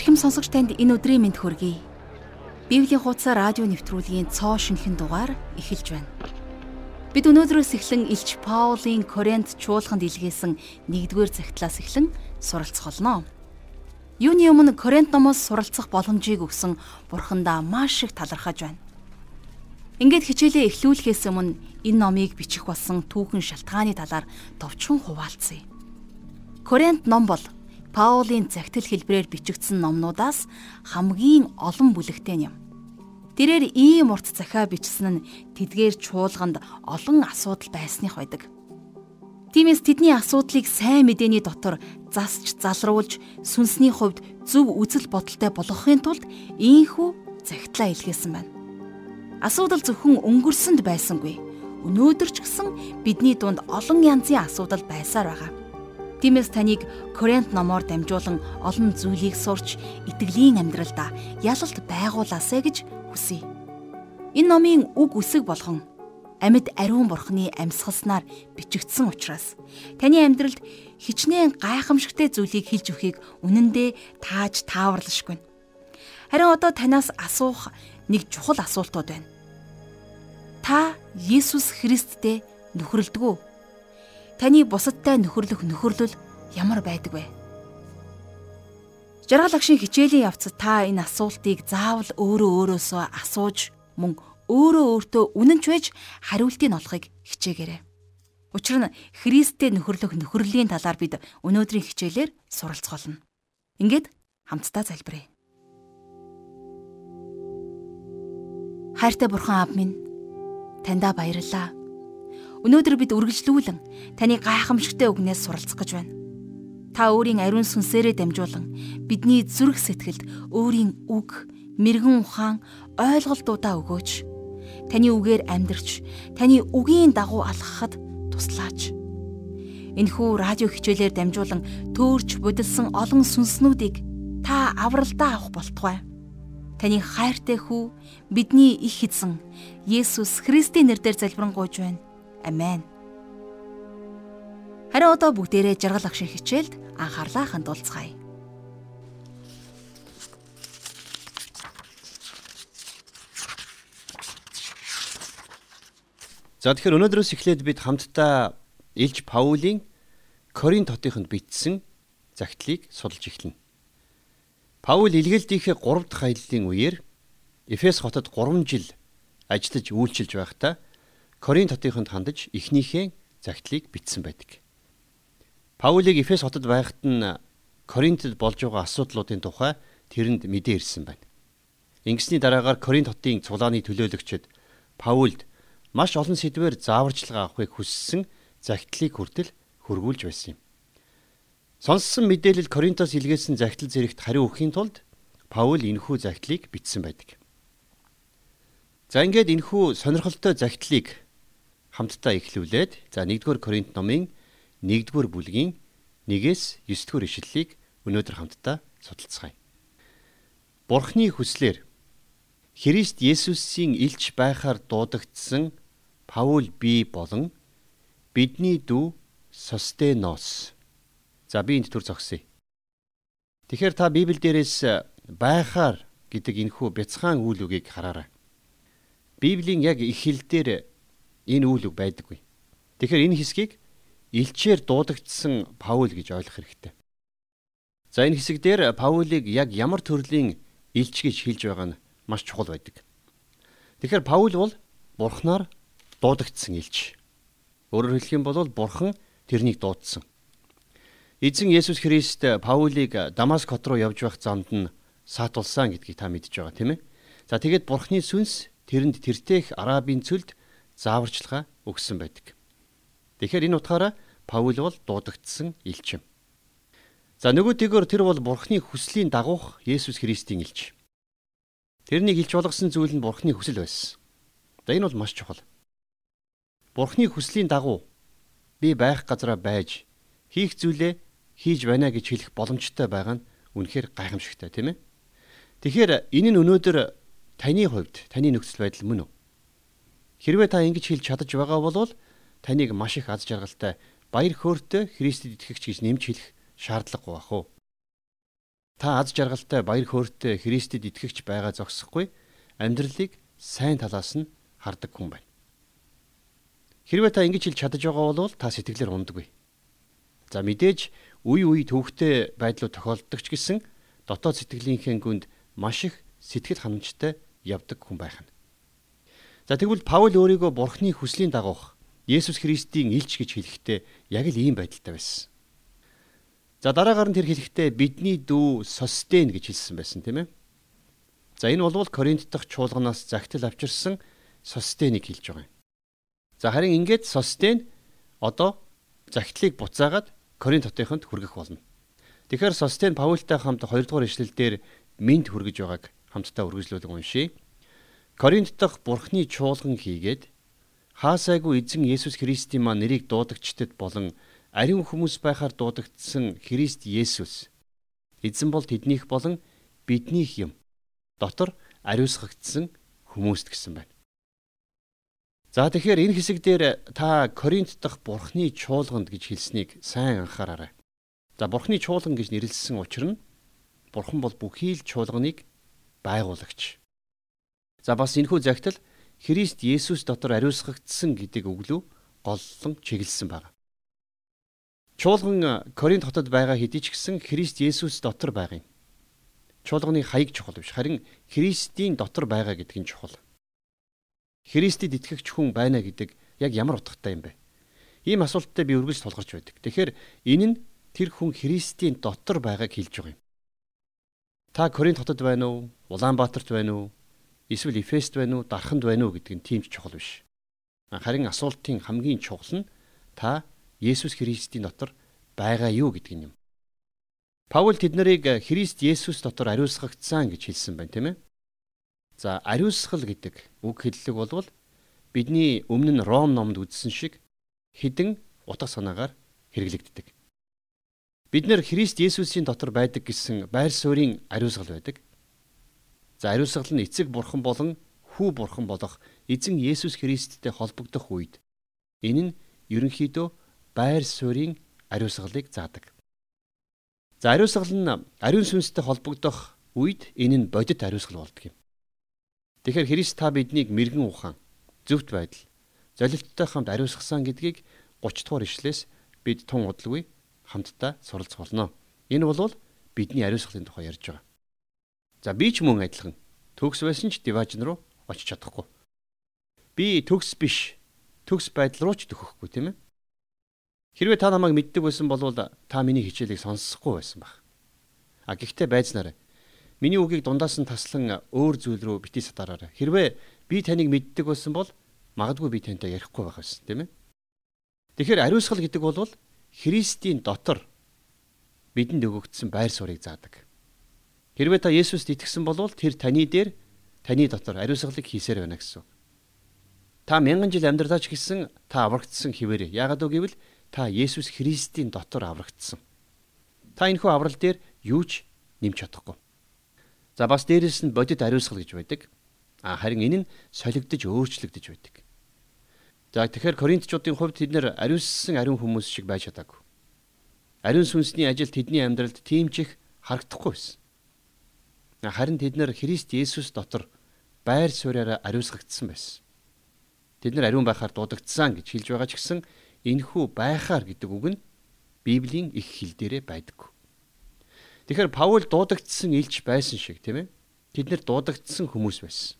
Ирхэм сонсогч танд энэ өдрийн мэнд хүргэе. Библийн хуудас радио нэвтрүүлгийн цоо шинхэн дугаар эхэлж байна. Бид өнөөдрөөс эхлэн Илч Паулийн Коринт чуулганд илгээсэн 1-р цагтлаас эхлэн суралцах болно. Юуны өмнө Коринт номоос суралцах боломжийг өгсөн Бурхандаа маш их талархаж байна. Ингээд хичээлээ эхлүүлэхээс өмнө энэ номыг бичих болсон түүхэн шалтгааны талаар товчхон хуваалцъя. Коринт ном бол Паулийн загтал хэлбрээр бичигдсэн номнуудаас хамгийн олон бүлэгтэй юм. Тэрээр ийм урт захиа бичсэн нь тэдгээр чуулганд олон асуудал байсных байдаг. Тиймээс тэдний асуудлыг сайн мэдээний дотор засч залруулж сүнсний хувьд зөв үзэл бодолтой болгохын тулд ийхүү загтлаа илгээсэн байна. Асуудал зөвхөн өнгөрсөнд байсангүй. Өнөөдөр ч гэсэн бидний дунд олон янзын асуудал байсаар байгаа. Тиймээс таныг Коринт номоор дамжуулан олон зүйлийг сурч итгэлийн амьдралдаа ялалт байгуулаасай гэж хүсье. Энэ номын үг үсэг болгон амьд ариун бурхны амьсгалснаар бичигдсэн учраас таны амьдралд хичнээн гайхамшигтай зүйлийг хэлж өгөхийг үнэндээ тааж тааварлашгүй. Харин одоо танаас асуух нэг чухал асуултууд байна. Та Есүс Христтэй нөхөрлөдөг үү? Таны бусадтай нөхөрлөх нөхөрлөл ямар байдаг вэ? Жаргал агшийн хичээлийн явцад та энэ асуултыг заавал өөрөө өөрөөсөө асууж мөн өөрөө өөртөө үнэнч байж хариултыг олохыг хичээгээрэй. Учир нь Христтэй нөхөрлөх нөхөрлийн талаар бид өнөөдрийн хичээлээр суралцголно. Ингээд хамтдаа залбирая. Хайртай бурхан аав минь таньда баярлалаа. Өнөөдөр бид үргэлжлүүлэн таны гайхамшигтай үгнээс суралцах гэж байна. Та өөрийн ариун сүнсээрээ дамжуулан бидний зүрх сэтгэлд өөрийн үг, мэрэгэн ухаан, ойлголтуудаа өгөөч. Таны үгээр амьдрч, таны үгийн дагуу алхахад туслаач. Энэхүү радио хичээлээр дамжуулан төөрч будилсан олон сүнснүүдийг та авралдаа авах болтугай. Таны хайртай хүү бидний их эзэн Есүс Христийн нэрээр залбирanгуйж байна. Амен. Харин одоо бүгдээрээ жаргал агшин хичээлд анхаарлаа хандуулцгаая. За тэгэхээр өнөөдрөөс эхлээд бид хамтдаа Илж Паулийн Коринт хотынд бичсэн загтлыг судалж эхэлнэ. Паул илгээлтийнхээ 3 дахь аяллаа үеэр Эфес хотод 3 жил ажиллаж үйлчилж байхдаа Коринт хотынд хандаж эхнийхээ загтлыг бичсэн байдаг. Паулийг Эфес хотод байхад нь Коринтод болж байгаа асуудлуудын тухай тэрэнд мэдээ ирсэн байна. Ингэсний дараагаар Коринт хотын цулааны төлөөлөгчд Паулд маш олон сэдвээр зааварчилгаа авахыг хүссэн загтлыг хүртэл хөргүүлж байсан юм. Сонссон мэдээлэл Коринтос илгээсэн загтал зэрэгт хариу өгөхийн тулд Паул энэхүү загтлыг бичсэн байдаг. За ингээд энэхүү сонирхолтой загтлыг хамтдаа эхлүүлээд за 1-р Коринт номын 1-р бүлгийн 1-ээс 9-р ишлэлийг өнөөдөр хамтдаа судалцгаая. Бурхны хүслээр Христ Есүсийн илч байхаар дуудагдсан Паул би болон бидний дүү Состенос. За би энд төр зогсъё. Тэгэхээр та Библи дээрээс байхаар гэдэг энэхүү бяцхан үйл үгийг хараарай. Библийн яг дээр энэ үйл үг байдаггүй. Тэгэхээр энэ хэсгийг илчээр дуудагдсан Паул гэж ойлгох хэрэгтэй. За энэ хэсэг дээр Паулийг яг ямар төрлийн илч гэж хэлж байгаа нь маш чухал байдаг. Тэгэхээр Паул бол Бурхнаар дуудагдсан илч. Өөрөөр хэлэх юм бол Бурхан тэрнийг дуудсан. Эзэн Есүс Христ Паулийг Дамаск хот руу явж байх замд нь саатулсан гэдгийг та мэдж байгаа тийм ээ. За тэгээд Бурхны сүнс тэрэнд тэртех арабын цөлд зааварчилгаа өгсөн байдаг. Тэгэхээр энэ утгаараа Паул бол дуудагдсан элч юм. За нөгөө тэгөр тэр бол Бурхны хүслийн дагуух Есүс Христийн элч. Тэрнийг илч болгосон зүйл нь Бурхны хүсэл байсан. За энэ бол маш чухал. Бурхны хүслийн дагуу би байх газараа байж хийх зүйлээ хийж байна гэж хэлэх боломжтой байгаа нь үнэхээр гайхамшигтай тийм ээ. Тэгэхээр энэ нь өнөөдөр таны хувьд таны нөхцөл байдал мөн үү? Хэрвээ та ингэж хэлж чадаж байгаа бол таныг маш их аз жаргалтай баяр хөөртэй Христэд итгэгч гэж нэмж хэлэх шаардлагагүй бах уу. та аз жаргалтай баяр хөөртэй Христэд итгэгч байгаа зогсохгүй амьдралыг сайн талаас нь хардаг хүн байна. Хэрвээ та ингэж хэлж чадаж байгаа бол та сэтгэлээр ундаггүй. За мэдээж үе үе төвхтэй байдлууд тохиолддог ч гэсэн дотоод сэтгэлийнхээ гүнд маш их сэтгэл ханамжтай явдаг хүн байх нь. За тэгвэл Паул өөрийгөө Бурхны хүслийн дагуух Есүс Христийн илч гэж хэлэхдээ яг л ийм байдалтай байсан. За дараагаар нь тэр хэлэхдээ бидний дүү Состен гэж хэлсэн байсан тийм ээ. За энэ бол Коринт дахь чуулганаас загтал авчирсан Состеныг хэлж байгаа юм. За харин ингээд Состен одоо загтлыг буцаагаад Коринт хотынд хүргэх болно. Тэгэхээр Состен Паултай хамт 2 дугаар ишлэлдэр минт хүргэж байгааг хамтдаа үргэлжлүүлэн уншийе. Коринт дахь Бурхны чуулган хийгээд хаасайгүй эзэн Есүс Христийн маань нэрийг дуудагчдад болон ариун хүмүүс байхаар дуудагдсан Христ Есүс эзэн бол тэднийх болон биднийх юм. Дотор ариусгагдсан хүмүүст гэсэн байна. За тэгэхээр энэ хэсэг дээр та Коринт дахь Бурхны чуулганд гэж хэлснийг сайн анхаараарай. За Бурхны чуулган гэж нэрлэлсэн учир нь Бурхан бол бүхий л чуулганыг байгуулагч. За бас энэхүү загтал Христ Есүс дотор ариусгагдсан гэдэг өглөө голлон чиглэсэн байна. Чуулган э, Коринт хотод байгаа хэдий ч гэсэн Христ Есүс дотор байгаа юм. Чуулганы хаяг чухал биш харин Христийн дотор байгаа гэдэг нь чухал. Христэд итгэгч хүн байна гэдэг яг ямар утгатай юм бэ? Ийм асуулттай би үргэлж тулгарч байдаг. Тэгэхээр энэ нь тэр хүн Христийн дотор байгааг хэлж байгаа юм. Та Коринт хотод байна уу? Улаанбаатарт байна уу? Эсвэл Эфест байна уу? Дарханд байна уу гэдэг нь тийм ч чухал биш. Харин асуултын хамгийн чухал нь та Есүс Христийн дотор байгаа юу гэдэг юм. Паул тэднийг Христ Есүс дотор ариусгагдсан гэж хэлсэн байна, тийм ээ. За, ариусгал гэдэг үг хэллэг болвол бидний өмнө нь Ром номд үзсэн шиг хідэн утга санаагаар хэрэглэгддэг. Бид нэр Христ Есүсийн дотор байдаг гэсэн байр суурийн ариусгал байдаг. За, ариусгал нь эцэг бурхан болон хүү бурхан болох эзэн Есүс Христтэй холбогдох үед энэ нь ерөнхийдөө байр суурийн ариусгалыг заадаг. За ариусгал нь ариун сүнстэй холбогдох үед энэ нь бодит ариусгал болдог юм. Тэгэхээр Христ та биднийг мэрэгэн ухаан, зөвхт байдал, золилттой хамт ариусгасан гэдгийг 30 дугаар ишлээс бид тун удалгүй хамтдаа суралцах болно. Энэ бол бидний ариусгалын тухай ярьж байгаа. За би ч мөн адилхан төгс байсан ч диважн руу очиж чадахгүй. Би төгс биш, төгс байдал руу ч төхөхгүй тийм ээ. Хэрвээ та намайг мэддэг байсан бол та миний хичээлийг сонссохгүй байсан баг. А гэхдээ байцнаарай. Миний үгийг дундаас нь таслан өөр зүйл рүү бити сатаараарай. Хэрвээ би таныг мэддэг байсан бол магадгүй би тантай ярихгүй байх байсан, тийм ээ? Тэгэхээр ариусгал гэдэг бол Христийн дотор бидэнд өгөгдсөн байр суурийг заадаг. Хэрвээ та Есүст итгэсэн бол тэр таны дээр таны дотор ариусгалыг хийсээр байна гэсэн. Та мянган жил амьдралаач гэсэн та аврагдсан хിവэрэ. Яагаад вэ гэвэл та Есүс Христийн дотор аврагдсан. Та энэхүү аврал дээр юу ч нэмж чадахгүй. За бас дээрэс нь бодит ариусгал гэж байдаг. А харин энэ нь солигдож өөрчлөгдөж байдаг. За тэгэхээр Коринтчуудын хувьд тэд нэр ариуссан ариун хүмүүс шиг байж чадаагүй. Ариун сүнсний ажил тэдний амьдралд тийм ч их харагдахгүй байсан. Харин тэд нэр Христ Есүс дотор байр суурьаараа ариусгагдсан байсан. Тэд нар ариун байхаар дуудагдсан гэж хэлж байгаа ч гэсэн энхүү байхаар гэдэг үг нь Библийн их хэл дээрээ байдаг. Тэгэхээр Паул дуудагдсан илж байсан шиг тийм ээ. Тэд нэр дуудагдсан хүмүүс байсан.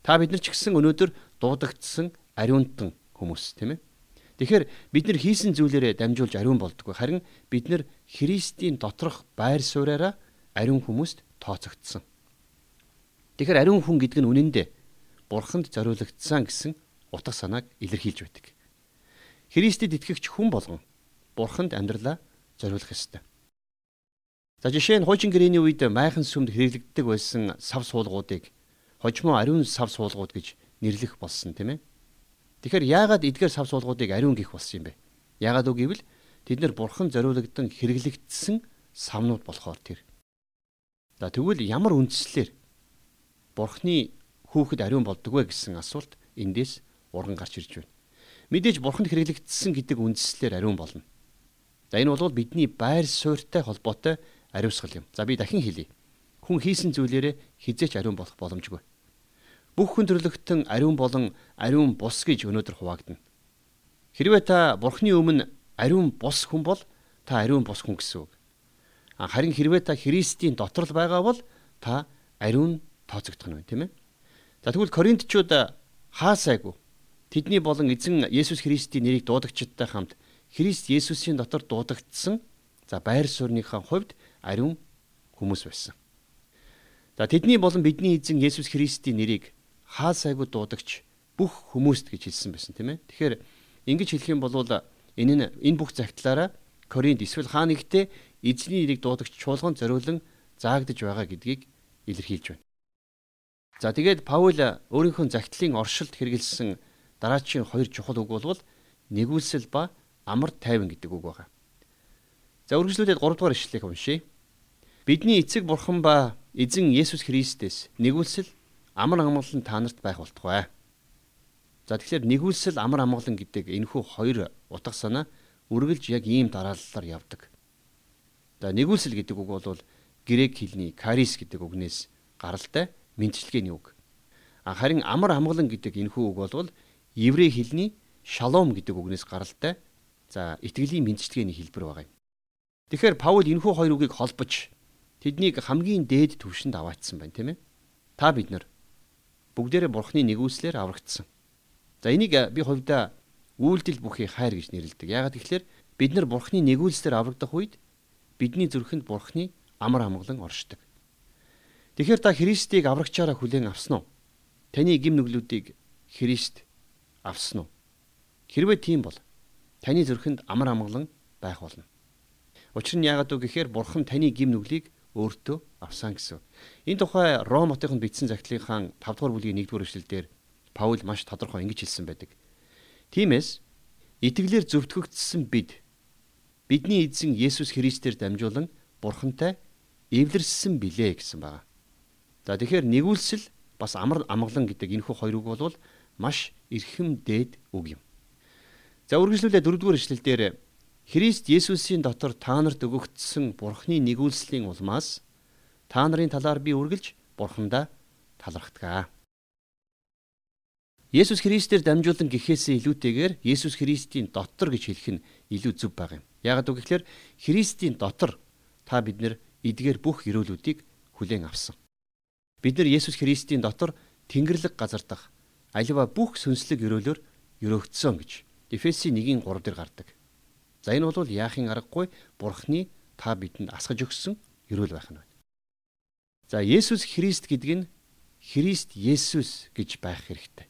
Та бид нар ч гэсэн өнөөдөр дуудагдсан ариунтан хүмүүс тийм ээ. Тэгэхээр бид нар хийсэн зүйлээрээ дамжуулж ариун болдгоо. Харин бид нар Христийн доторх байр сууриараа ариун хүмүүст тооцогдсон. Тэгэхээр ариун хүн гэдэг нь үнэндээ бурханд зориулагдсан гэсэн утга санааг илэрхийлж байдаг. Христэд итгэгч хүн болгон Бурханд амьдралаа зориулах ёстой. За жишээ нь хуучин гэрээний үед майхан сүмд хэрэглэгддэг байсан сав суулгуудыг хожимо ариун сав суулгууд гэж нэрлэх болсон тийм ээ. Тэгэхээр яагаад эдгээр сав суулгуудыг ариун гэх болсон юм бэ? Яагаад үг гэвэл тэд нар бурхан зориулагдсан хэрэглэгдсэн савнууд болохоор тэр. За тэгвэл ямар үндслээр бурхны хүүхэд ариун болдог вэ гэсэн асуулт эндээс урган гарч ирж байна. Мэдээж бурханд хэрэглэгдсэн гэдэг үндслээр ариун болно. За энэ бол бидний байр суурьтай холбоотой ариусгал юм. За би дахин хэлье. Хүн хийсэн зүйлээрээ хизээч ариун болох боломжгүй. Бүх хүн төрлөختөн ариун болон ариун бус гэж өнөөдөр хуваагдана. Хэрвээ та Бурхны өмнө ариун бус хүн бол та ариун бус хүн гэсэн үг. Харин хэрвээ та Христийн дотор л байгаа бол та ариун тооцогдох нь байна, тийм ээ. За тэгвэл Коринтчууд хаасайгүй тэдний болон эзэн Есүс Христийн нэрийг дуудагчдтай хамт Христ Есүсийн дотор дуудагдсан за байр суурьныхаа хувьд ариун хүмүүс байсан. За тэдний болон бидний эзэн Есүс Христийн нэрийг хаа сайгүй дуудагч бүх хүмүүст гэж хэлсэн байсан тийм ээ. Тэгэхээр ингэж хэлэх юм бол энэ энэ бүх загтлаараа Коринт эсвэл хаа нэгтээ эзний нэрийг дуудагч чуулган зориулан заагдж байгаа гэдгийг илэрхийлж байна. За тэгээд Паул өөрийнхөө загтлын оршилд хэрэгэлсэн дараачийн хоёр чухал үг бол нэгүүлсэл ба амар тайван гэдэг үг байна. За үргэлжлүүлээд 3 дугаар ишлэлийг уншийе. Бидний эцэг бурхан ба эзэн Есүс Христэс нэгүүлсэл амар амгалан та нарт байх болтугай. За тэгэхээр нэгүүлсэл амар амгалан гэдэг энэхүү хоёр утга санаа үргэлж яг ийм дараалалаар явдаг. За нэгүүлсэл гэдэг үг бол грек хэлний карис гэдэг үгнээс гаралтай мэдчилгээний үг. Харин амар амгалан гэдэг энэхүү үг бол еврей хэлний шалом гэдэг үгнээс гаралтай За итгэлийн мэдчилгээний хэлбэр байгаа юм. Тэгэхээр Паул энэхүү хоёр үгийг холбож тэднийг хамгийн дээд түвшинд аваачсан байна, тийм ээ? Та бид нар бүгдээрээ бурхны нэгүслэр аврагдсан. За энийг би хувьдаа үйлдэл бүхий хайр гэж нэрлэдэг. Яагаад гэвэл бид нар бурхны нэгүүлсээр аврагдах үед бидний зүрхэнд бурхны амар амгалан оршдог. Тэгэхээр та Христийг аврагчаараа хүлээн авсан уу? Таны гим нүглүүдийг Христ авсан уу? Хэрвээ тийм бол таны зүрхэнд амар амгалан байх болно. Учир нь яагаад вэ гэхээр бурхан таны гим нүглийг өөртөө авсан гэсэн. Энэ тухай Ром хотынд бичсэн загтлынхаа 5 дугаар бүлгийн 1 дугаар эшлэлдэр Паул маш тодорхой ингэж хэлсэн байдаг. Тиймээс итгэлээр зөвтгөгдсөн бид бидний эзэн Есүс Христээр дамжуулан бурхантай эвлэрсэн билээ гэсэн байна. За тэгэхээр нэгүүлсэл бас амар амгалан гэдэг энэхүү хоёр үг бол маш эрхэм дээд үг юм. За үргэлжлүүлээ дөрөвдүгээр ишлэл дээр Христ Есүсийн дотор та нарт өгөгдсөн Бурхны нэгүүлслийн улмаас та нарын талаар би үргэлж Бурхандаа талархдаг. Есүс Христээр дамжуулан гэхээсээ илүүтэйгээр Есүс Христийн дотор гэж хэлэх нь илүү зөв байгаа юм. Яагаад вэ гэхээр Христийн дотор та бид нэр эдгээр бүх өрөөлүүдийг хүлээн авсан. Бид нар Есүс Христийн дотор Тэнгэрлэг газар дах аливаа бүх сүнслэг өрөөлөөр өрөөгдсөн гэж Эфесийн 1-ийн 3 дээр гардаг. За энэ бол яахын аргагүй Бурхны та бидэнд асгаж өгсөн ерөөл байх нь байна. За Есүс Христ гэдэг нь Христ Есүс гэж байх хэрэгтэй.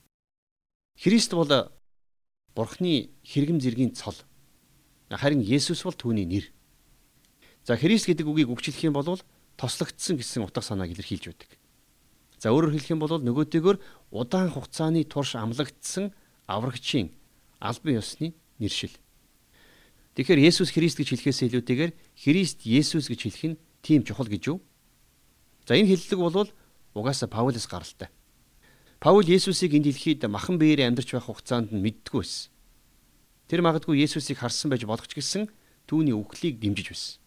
Христ бол Бурхны хэрэгэм зэргийн цол. Харин Есүс бол түүний нэр. За Христ гэдэг үгийг үгчлэх юм бол тослогдсон гэсэн утга санааг илэрхийлж байдаг. За өөрөөр хэлэх юм бол нөгөөтэйгөр удаан хугацааны турш амлагдсан аврагчийн албан ёсны нэршил. Тэгэхээр Есүс Христ гэж хэлэхээс илүүтэйгээр Христ Есүс гэж хэлэх нь тийм чухал гэж юу? За энэ хэллэг бол угаасаа Паулаас гаралтай. Паул Есүсийг энэ дэлхийд махан биеэр амьдарч байх хугацаанд нь мэддэггүй байсан. Тэр магадгүй Есүсийг харсан байж болох ч гэсэн түүний үхлийг дэмжиж байсан.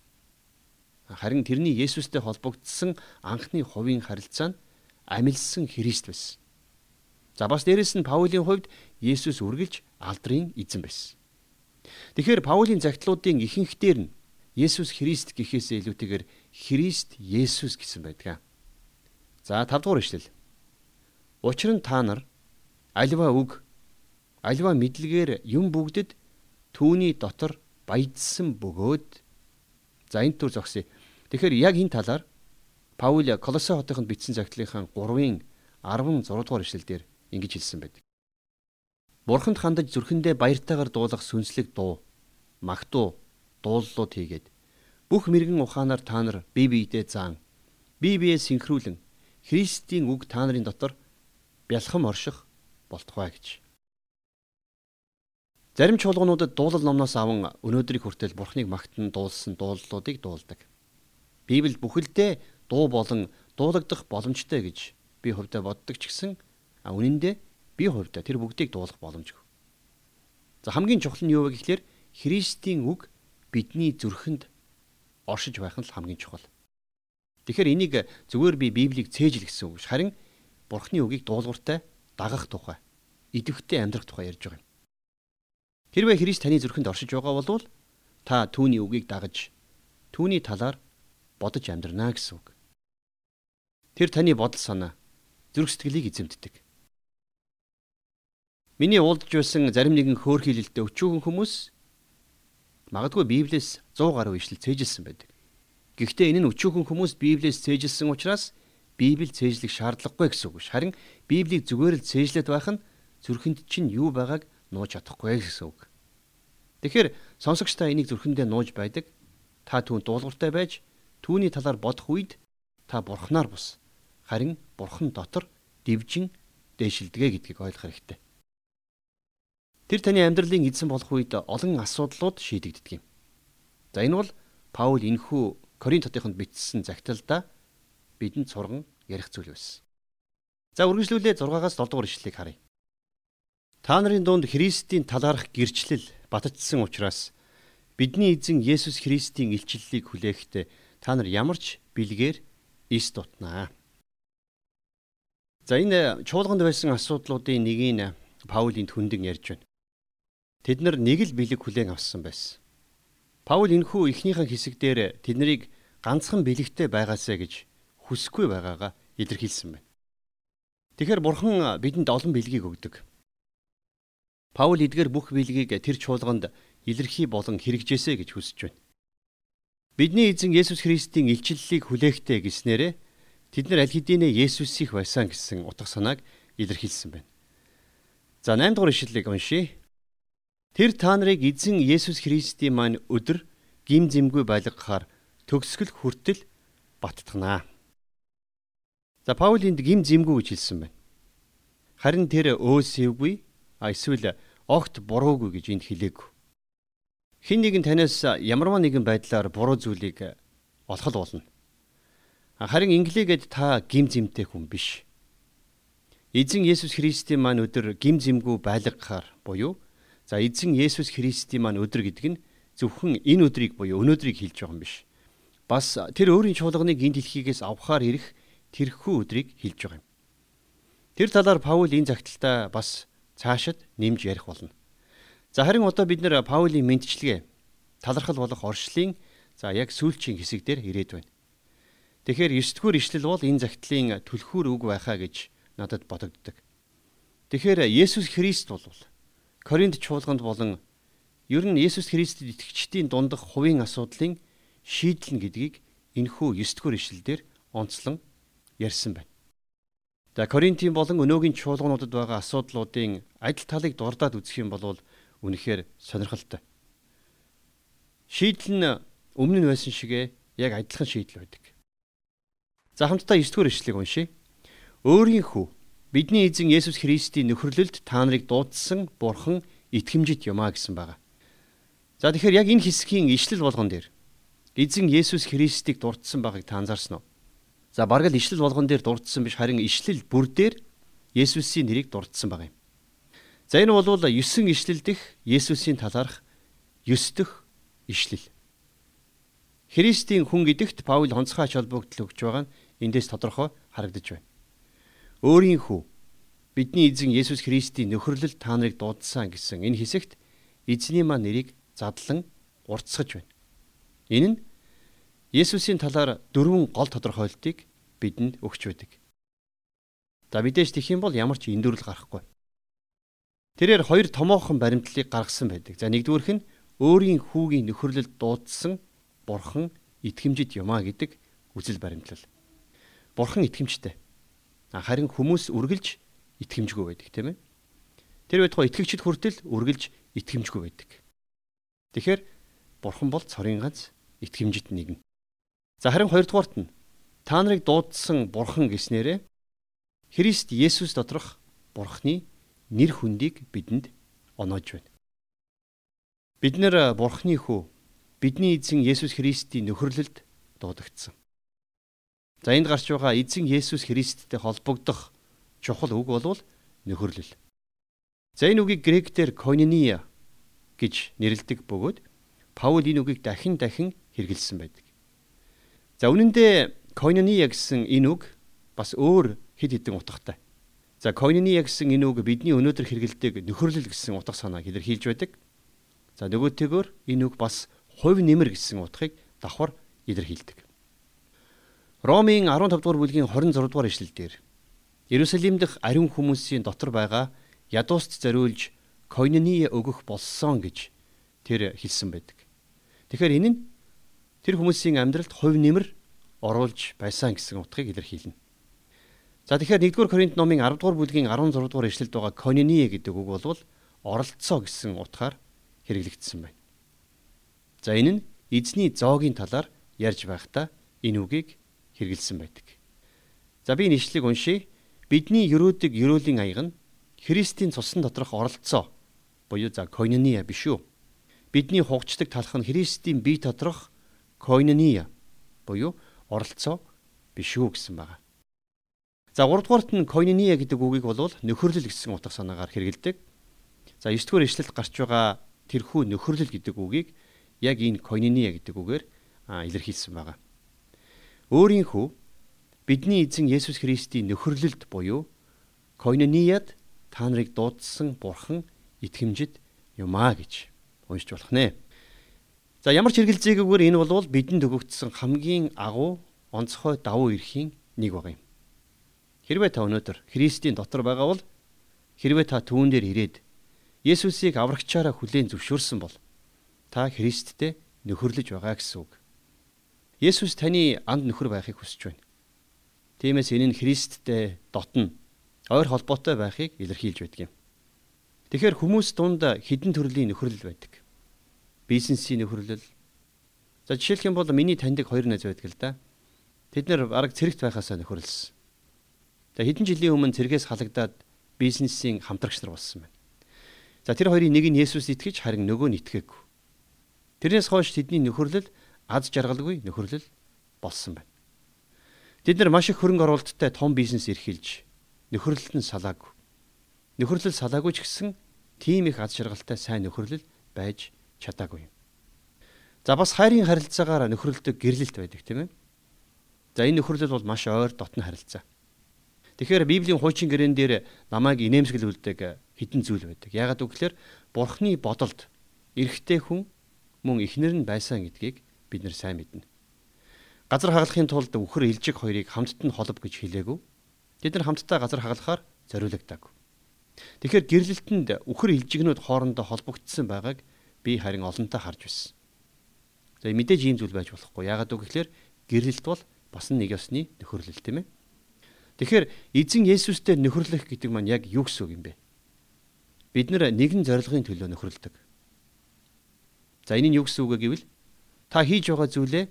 Харин тэрний Есүстэй холбогдсон анхны хувийн харилцаа нь амилсан Христ байсан. За бас дээрэс нь Паулийн хувьд Есүс үргэлж алдрын эзэн байсан. Тэгэхээр Паулийн загтлуудын ихэнхдэр нь Есүс Христ гэхээсээ илүүтэйгээр Христ Есүс гэсэн байдаг. За 5 дугаар ишлэл. Учир нь та нар альва үг альва мэдлэгээр юм бүгдэд түүний дотор баяжсан бөгөөд за энэ төр зогсъё. Тэгэхээр яг энэ талаар Паул Колосе хотынд бичсэн загтлынхаа 3-ын 16 дугаар ишлэлдэр ингэж хэлсэн байдаг. Бурханд хандаж зүрхэндээ баяртайгаар дуулах сүнслэг дуу, магтуу, дууллууд хийгээд бүх мэрэгэн ухаанаар та нар бие биедээ заан, бие биеэ синхруулан Христийн үг та нарын дотор бялхам орших болтугай гэж. Зарим чуулгануудад дуулал номноос аван өнөөдрийг хүртэл Бурхныг магтан дуулсан дууллуудыг дуулдаг. Библи бүхэлдээ дуу болон дуулагдах боломжтой гэж би хувьдаа боддог ч гэсэн А үнэн дээр би хувьдаа тэр бүгдийг дуулах боломжгүй. За хамгийн чухал нь юу вэ гэхээр Христийн үг бидний зүрхэнд оршиж байх нь л хамгийн чухал. Тэгэхээр энийг зүгээр би Библийг цээжл гэсэн үг ш. Харин Бурхны үгийг дуулууртай дагах тухай, идэвхтэй амьдрах тухай ярьж байгаа юм. Хэрвээ Христ таны зүрхэнд оршиж байгаа бол та түүний үгийг дагаж түүний талаар бодож амьдрнаа гэсэн үг. Тэр таны бодол санаа, зүрх сэтгэлийг эзэмддэг. Миний уулдж байсан зарим нэгэн хөөрхийлэлтэй өчүүхэн хүмүүс магадгүй Библиэс 100 гаруй ишлэл цээжилсэн байдаг. Гэхдээ энэ нь өчүүхэн хүмүүс Библиэс цээжилсэн учраас Библи цээжлэх шаардлагагүй гэсэн үг. Харин Библийг зүгээр л цээжлээд байх нь зүрхэнд чинь юу байгааг нууж чадахгүй гэсэн үг. Тэгэхээр сонсогчдаа энийг зүрхэндээ нууж байдаг. Та түүнд дуулууртай байж түүний талаар бодох үед та бурхнаар бус. Харин бурхан дотор дивжин дээшилдэгэ гэдгийг ойлгох хэрэгтэй. Тэр таны амьдралын эзэн болох үед олон асуудлууд шийдэгддэг юм. За энэ бол Паул энхүү Коринт хотынд бичсэн загталдаа бидэнд сурган ярих зүйл байсан. За үргэлжлүүлээ 6-аас 7 дугаар ишлэлийг харъя. Та нарын дунд Христийн талаарх гэрчлэл батжсан учраас бидний эзэн Есүс Христийн илчлэлийг хүлээхдээ та нар ямар ч бэлгээр ис дутнаа. За энэ чуулганд байсан асуудлуудын нэгийг Паулийн түндэн ярьж байна. Тэд нар нэг л бэлэг хүлээн авсан байсан. Паул энхүү эхнийхэн хэсэгдэр тэднийг ганцхан бэлэгтэй байгаасаа гэж хүсэхгүй байгаагаа илэрхийлсэн байна. Тэгэхээр бурхан бидэнд олон бэлгийг өгдөг. Паул эдгээр бүх биелгийг тэр чуулганд илэрхий болон хэрэгжээсэ гэж хүсэж байна. Бидний эзэн Есүс Христийн илчлэлийг хүлээхтэй гэснээрээ тэд нар аль хэдийнэ Есүсийг байсан гэсэн утга санааг илэрхийлсэн байна. За 8 дугаар ишлэлийг уншийе. Тэр та нарыг эзэн Есүс Христийн маань өдөр гим зэмгүй байлгахаар төгсгөл хүртэл баттгнаа. За Паул энд гим зэмгүй гэж хэлсэн байна. Харин тэр өөсөвгүй а эсвэл огт буруугүй гэж энд хэлээгүй. Хин нэгэн танаас ямарваа нэгэн байдлаар буруу зүйлийг олох болно. Харин инглигээд та гим зэмтэй хүн биш. Эзэн Есүс Христийн маань өдөр гим зэмгүй байлгахаар буюу за эзэн Есүс Христийн маань өдөр гэдэг нь зөвхөн энэ өдрийг буюу өнөөдрийг хэлж байгаа юм биш. Бас тэр өөрийн чуулганыг энэ дэлхийгээс авахаар ирэх тэрхүү өдрийг хэлж байгаа юм. Тэр талаар Паул энэ загталтаа бас цаашид нэмж ярих болно. За харин одоо бид нэр Паулийн мэдчилгээ талархал болох оршлын за яг сүүлчийн хэсэг дээр ирээд байна. Тэгэхээр 9 дугаар ишлэл бол энэ загтлын түлхүүр үг байхаа гэж надад бодогддог. Тэгэхээр Есүс Христ бол Коринт чуулганд болон ер нь Есүс Христэд итгэгчдийн дундах хувийн асуудлын шийдэл гэдгийг энэхүү 9 дугаар ишлэлдэр онцлон ярьсан байна. За Коринтын болон өнөөгийн чуулгануудад байгаа асуудлуудын адил талыг дурдаад үзэх юм бол үнэхээр сонирхолтой. Шийдэл нь өмнө нь байсан шигэ яг адилхан шийдэл байдаг. За хамтдаа 9 дугаар ишлэгийг уншийе. Өөрийнхөө бидний эзэн Есүс Христийн нөхөрлөлд та нарыг дуудсан Бурхан итгэмжит юмаа гэсэн байгаа. За тэгэхээр яг энэ хэсгийн ишлэл болгон дээр эзэн Есүс Христийг дурдсан байгааг та анзаарсан уу? За бараг л ишлэл болгон дээр дурдсан биш харин ишлэл бүр дээр Есүсийн нэрийг дурдсан байгаа юм. За энэ бол 9 ишлэл дэх Есүсийн талаарх 9 дэх ишлэл. Христийн хүн гэдэгт Паул онцгой холбогдол өгч байгаа нь эндээс тодорхой харагдаж байна. Өөрийнхөө бидний эзэн Есүс Христийн нөхөрлөл та нарыг дуудсан гэсэн энэ хэсэгт эзний маань нэрийг задлан уртсгаж байна. Энэ нь Есүсийн талаар дөрвөн гол тодорхойлтыг бидэнд өгч байдаг. За мэдээж тэх юм бол ямар ч эндүрэл гарахгүй. Тэрээр хоёр томоохон баримтлалыг гаргасан байдаг. За нэгдүгüрх нь өөрийн хүүгийн нөхөрлөлд дуудсан бурхан итгэмжит юмаа гэдэг үзэл баримтлал. Бурхан итгэмжтэй. Харин хүмүүс үргэлж итгэмжгүй байдаг тийм ээ. Тэр байтугай итгэгчд хүртэл үргэлж итгэмжгүй байдаг. Тэгэхээр бурхан бол цорын ганц итгэмжит нэгэн. За харин хоёрдугаарт нь та нарыг дуудсан бурхан гэснээрээ Христ Есүс доторх бурхны нэр хүндийг бидэнд оноож байна. Бид нэр бурхны хүү бидний эзэн Есүс Христийн нөхөрлөлд дуудагдсан. За энд гарч байгаа эзэн Есүс Христтэй холбогдох чухал үг болвол нөхөрлөл. За энэ үгийг гректээр koinonia гэж нэрлэдэг бөгөөд Паул энэ үгийг дахин дахин хэрэгэлсэн байдаг. За үнэн дээр койнония гэсэн энэ үг бас өөр хэд хэдэн утгатай. За койнония гэсэн энэ үг бидний өнөөдөр хэрэгэлдэг нөхөрлөл гэсэн утга санааг илэрхийлж байдаг. За нөгөөтэйгөр энэ үг бас хувь нэмэр гэсэн утгыг давхар илэрхийлдэг. Ромын 15 дугаар бүлгийн 26 дугаар ишлэлдэр Иерусалим дахь ариун хүмүүсийн дотор байгаа ядууст зориулж койнония өгөх болсон гэж тэр хэлсэн байдаг. Тэгэхээр энэ нь тэр хүмүүсийн амьдралд хувь нэмэр оруулж байсан гэсэн утгыг илэрхийлнэ. За тэгэхээр 1-р Коринт номын 10 дугаар бүлгийн 16 дугаар ишлэлд байгаа койнония гэдэг үг бол оролцоо гэсэн утгаар хэрэглэгдсэн байна. За энэ нь эзний зоогийн талаар ярьж байхдаа энэ үгийг хэрэгэлсэн байдаг. За би нэшлэг уншия. Бидний өрөөдөг өрөөлийн аяг нь Христийн цусан доторх оролцоо буюу за койнония биш үү? Бидний хугачдаг талх нь Христийн бие доторх койнония буюу оролцоо биш үү гэсэн байна. За 3 дугаарт нь койнония гэдэг үгийг бол нөхөрлөл гэсэн утга санаагаар хэрэгэлдэг. За 9 дугаар ишлэлд гарч байгаа тэрхүү нөхөрлөл гэдэг үгийг яг энэ койнония гэдэг үгээр илэрхийлсэн байна. Өөрийнхөө бидний эзэн Есүс Христийн нөхөрлөлд буюу койнонияд та нарыг дуудсан бурхан итгэмжид юмаа гэж уншиж болох нэ. За ямар ч хэрэгэлзээгүйгээр энэ бол бидэнд өгөгдсөн хамгийн агуу онцгой давуу эрхийн нэг баг юм. Хэрвээ та өнөөдөр Христийн дотор байгаа бол хэрвээ та түүн дээр ирээд Есүсийг аврагчаараа хүлээн зөвшөөрсөн бол та Христтэй нөхөрлөж байгаа гэсэн үг. Есүс таны анд нөхөр байхыг хүсэж байна. Тиймээс энэ нь Христтэй дотно ойр холбоотой байхыг илэрхийлж байдаг юм. Тэгэхээр хүмүүс дунд хідэн төрлийн нөхөрлөл байдаг. Бизнесийн нөхөрлөл. За жишээлх юм бол миний таньдаг хоёр найз байдаг л да. Тэд нэр арга цэрэгт байхасаа нөхөрлөсөн. Тэгээ хэдэн жилийн өмнө цэргээс халагдаад бизнесийн хамтрагч нар болсон байна. За тэр хоёрын нэг нь Есүс итгэж харин нөгөө нь итгээгүй. Тэрнээс хойш тэдний нөхөрлөл аз жаргалгүй нөхөрлөл болсон байна. Бид нар маш их хөрөнгө оруулалттай том бизнес эрхэлж нөхөрлөлт нь салаагүй. Нөхөрлөл салаагүй ч гэсэн тийм их аз жаргалтай сайн нөхөрлөл байж чадаагүй юм. За бас хайрын харилцаагаар нөхөрлөдөг гэрлэлт байдаг тийм ээ. За энэ нөхөрлөл бол маш ойр дотн харилцаа. Тэгэхээр Библийн хуучин гэрээн дээр намайг инээмсэглүүлдэг хідэн зүйл байдаг. Яагаад гэвэл Бурхны бодолд эрэгтэй хүн мөн эхнэр нь байсан гэдгийг бид нар сайн мэднэ. Газар хагалахын тулд үхэр илжиг хоёрыг хамтд нь холб гэж хэлээгүү. Тэд нар хамтдаа газар хагалахаар зориулагдаагүй. Тэгэхээр гэрлэлтэнд үхэр илжигнүүд хоорондоо холбогдсон байгааг би харин олонтаа харж байсан. За мэдээж ийм зүйл байж болохгүй. Яагаад гэвэл гэрлэлт бол бас нэг ёсны нөхөрлөл тийм ээ. Тэгэхээр эзэн Есүстэй нөхөрлөх гэдэг маань яг юу гэсэн үг юм бэ? Бид нар нэгэн зорилгын төлөө нөхөрлөдөг. За энэ нь юу гэсэн үг гэвэл та хийж байгаа зүйлээ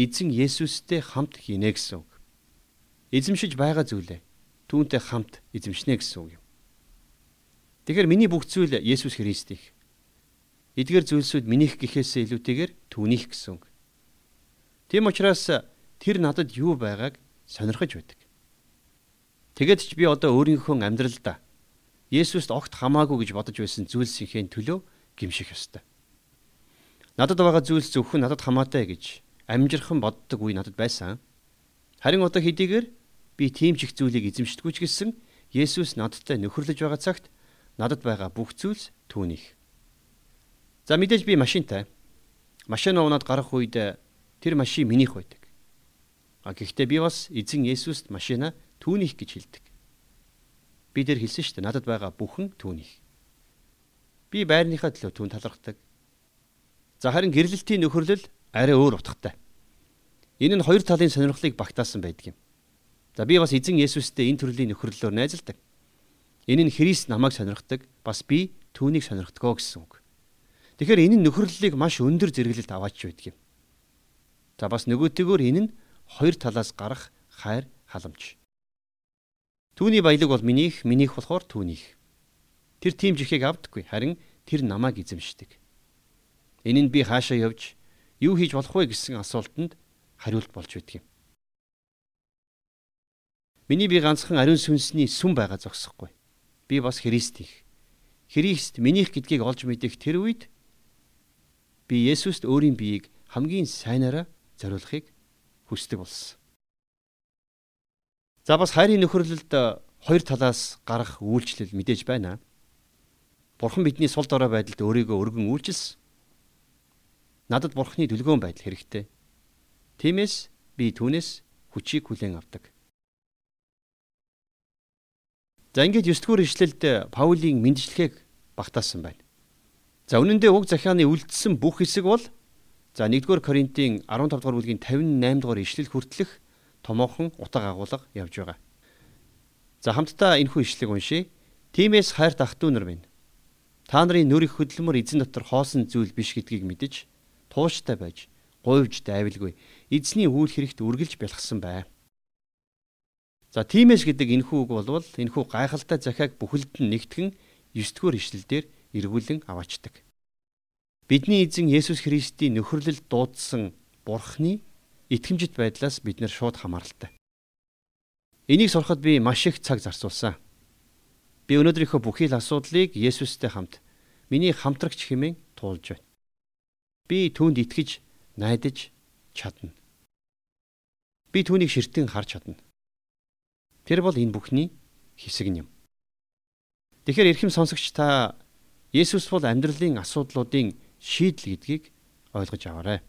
эзэн Есүстэй хамт хийнэ гэсэн үг. Эзэмшиж байгаа зүйлээ түүнтэй хамт эзэмшнэ гэсэн үг юм. Тэгэхээр миний бүх зүйл Есүс Христийнх. Эдгээр зүйлсүүд минийх гэхээсээ илүүтэйгээр түүнийх гэсэн үг. Тийм учраас тэр надад юу байгааг сонирхож байдаг. Тэгэд ч би одоо өөрийнхөө амьдралдаа Есүст огт хамаагүй гэж бодож байсан зүйлсийнхээ төлөө гимших ёстой. Надад байгаа зүйлс зөвхөн надад хамаатай гэж амжирхан боддог үе надад байсан. Харин одоо хэдийгээр би тийм ч их зүйлийг эзэмшдэггүй ч гэсэн Есүс надтай нөхөрлөж байгаа цагт надад байгаа бүх зүйлс түүнийх. За мэдээж би машинтай. Машин уунаад гарах үед тэр машин минийх байдаг. А гэхдээ би бас эзэн Есүст машина түүнийх гэж хэлдэг. Би дээр хэлсэн шүү дээ надад байгаа бүхэн түүнийх. Би байрныхаа төлөө түүн талархдаг. За харин гэрлэлтийн нөхөрлөл арай өөр утгатай. Энэ нь хоёр талын сонирхлыг багтаасан байдаг юм. За би бас эзэн Есүстэй энэ төрлийн нөхөрлөлөөр найзалдаг. Энэ нь Христ намайг сонирхдаг, бас би түүнийг сонирхдгоо гэсэн үг. Тэгэхээр энэ нь нөхөрлөлийг маш өндөр зэрэглэлд аваач байдаг юм. За бас нөгөөтэйгөр энэ нь хоёр талаас гарах хайр халамж. Түүний баялаг бол минийх, минийх болохоор түүнийх. Тэр тийм жихийг авдаггүй, харин тэр намайг эзэмшдэг. Энэ нь би хаашаа явж юу хийж болох вэ гэсэн асуултанд хариулт болж байдаг юм. Миний би ганцхан ариун сүнсний сүм байгаа зогсохгүй. Би бас Христ их. Христ минийх гэдгийг олж мэдэх тэр үед би Есүст өөрийн биеийг хамгийн сайнаараа зориулахыг хүсдэг болсон. За бас хайрын нөхөрлөлд хоёр талаас гарах үйлчлэл мэдээж байна. Бурхан бидний сул дорой байдалд өөрийгөө өргөн үйлчилсэн. Надад Бурханы дүлгөөн байдал хэрэгтэй. Тиймээс би түүнээс хүчийг хүлээн авдаг. За ингээд 9 дугаар ишлэлд Паулийн мэндчлэгийг багтаасан байна. За үнэн дээр уг захианы үлдсэн бүх хэсэг бол за 1-р Коринтын 15 дугаар бүлгийн 58 дугаар ишлэл хүртэлх томоохон утга агуулга явж байгаа. За хамтдаа энэхүү ишлэгийг уншийе. Тимээс ゥ нар минь. Та нарын нүр их хөдөлмөр эзэн дотор хоосон зүйл биш гэдгийг мэдэж тууштай байж гуйвж дайвалгүй эзний үйл хэрэгт үргэлж бэлгсэн бай. За тимээс гэдэг энэхүү үг болвол энэхүү гайхалтай захиаг бүхэлд нь нэгтгэн 9 дугаар ишлэлдэр эргүүлэн аваачдаг. Бидний эзэн Есүс Христийн нөхөрлөл дуудсан Бурхны итгэмжит байдлаас бид нэр шууд хамааралтай. Энийг сурахад би маш их цаг зарцуулсан. Би өнөөдрийнхөө бүхий л асуудлыг Есүстэй хамт миний хамтрагч хэмээн туулж байна. Би түүнд итгэж, найдаж чадна. Би түүнийг ширтэн харж чадна. Тэр бол энэ бүхний хэсэг юм. Тэгэхээр эрхэм сонсогч та Есүс бол амьдралын асуудлуудын шийдэл гэдгийг ойлгож аваарай.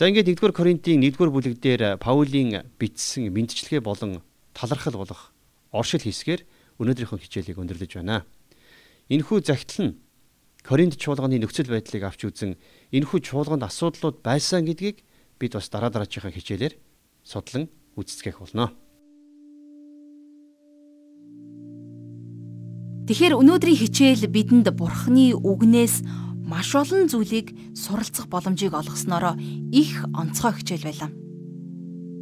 За ингээд 1-р Коринтын 1-р бүлэг дээр Паулийн бичсэн мэдчилгээ болон талархал болох оршил хэсгээр өнөөдрийнхөө хичээлийг өндөрлөж байна. Энэхүү загтал нь Коринт чуулганы нөхцөл байдлыг авч үзэн энэхүү чуулганд асуудлууд байсан гэдгийг бид бас дараа дараачихаа хичээлээр судлан үздэсгэх болно. Тэгэхээр өнөөдрийн хичээл бидэнд Бурхны үгнээс маш олон зүйлийг суралцах боломжийг олгосноор их онцгой хичээл байлаа.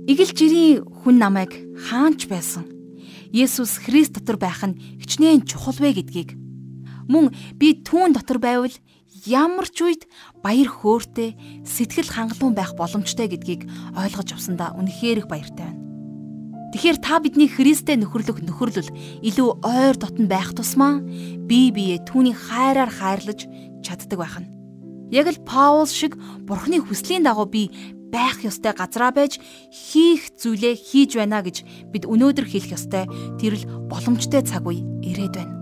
Игэл жирийн хүн намайг хаанч байсан Есүс Христ дотор байх нь хичнээн чухал вэ гэдгийг мөн би түүн дотор байвал ямар ч үед баяр хөөртэй сэтгэл хангалуун байх боломжтой гэдгийг ойлгож авсандаа үнэхээр их баяртай байна. Тэгэхээр та бидний Христэд нөхөрлөх нөхөрлөл илүү ойр дотн байх тусмаа бие бие түүний хайраар хайрлаж чаддаг байх нь. Яг л Паул шиг Бурхны хүслийн дагуу би байх ёстой газараа байж хийх зүйлээ хийж байна гэж бид өнөөдөр хэлэх ёстой. Тэр л боломжтой цаг үе ирээд байна.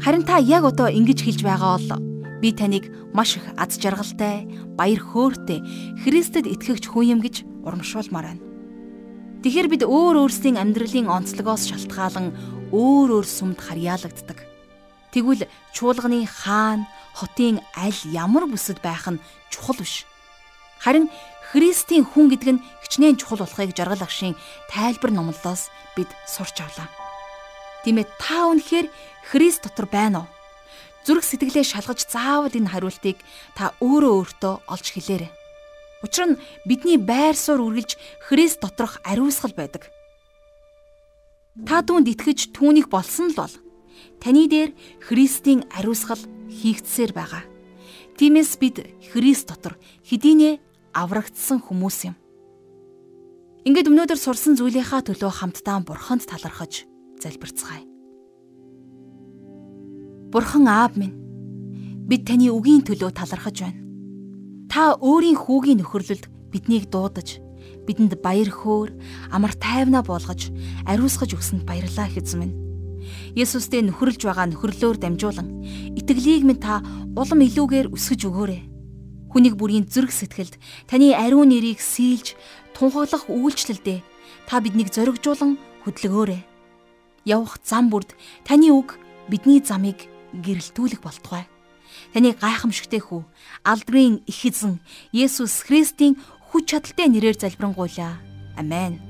Харин та яг одоо ингэж хэлж байгаа бол би таныг маш их аз жаргалтай, баяр хөөртэй Христэд итгэгч хүн юм гэж урамшуулмаар байна. Тэгэхэр бид өөр өөрсдийн амьдралын онцлогоос шалтгаалan өөр өөр сүмд харьяалагддаг. Тэгвэл чуулганы хаан, хотын аль ямар бүсэд байх нь чухал биш. Харин Христийн хүн гэдэг нь хичнээн чухал болохыг жаргал агшийн тайлбар номлолоос бид сурч авлаа. Тиймээ та үнэхээр Христ дотор байна уу? Зүрх сэтгэлээ шалгаж заавал энэ хариултыг та өөрөө өөртөө олж хэлээрэй. Учир нь бидний байр суурь үргэлж Христ доторх ариусгал байдаг. Та түүнд итгэж түүнийг болсон л бол таны дээр Христийн ариусгал хийгдсээр байгаа. Тиймээс бид Христ дотор хэдийнэ аврагдсан хүмүүс юм. Ингээд өнөөдөр сурсан зүйлийнхаа төлөө хамтдаа Бурханд талархаж залбирцгаая. Бурхан аав минь бид таны үгийн төлөө талархаж байна. Та өөрийн хүүгийн нөхөрлөлд биднийг дуудаж, бидэнд баяр хөөр, амар тайвнаа болгож, ариусгаж өгсөнд баярлалаа хэзэн минь. Есүстэй нөхөрлж байгаа нөхөрлөөр дамжуулан итгэлийг минь та улам илүүгээр өсгөж өгөөрэй. Хүнийг бүрийн зүрх сэтгэлд таны ариун нэрийг сийлж тунхаглах үйлчлэлдээ та биднийг зоригжуулан хөдөлгөөрэй. Явах зам бүрд таны үг бидний замыг гэрэлтүүлэх болтугай. Таны гайхамшигтэй хүү алдрын их эзэн Есүс Христийн хүч чадалтай нэрээр залбирanгуйлаа. Амен.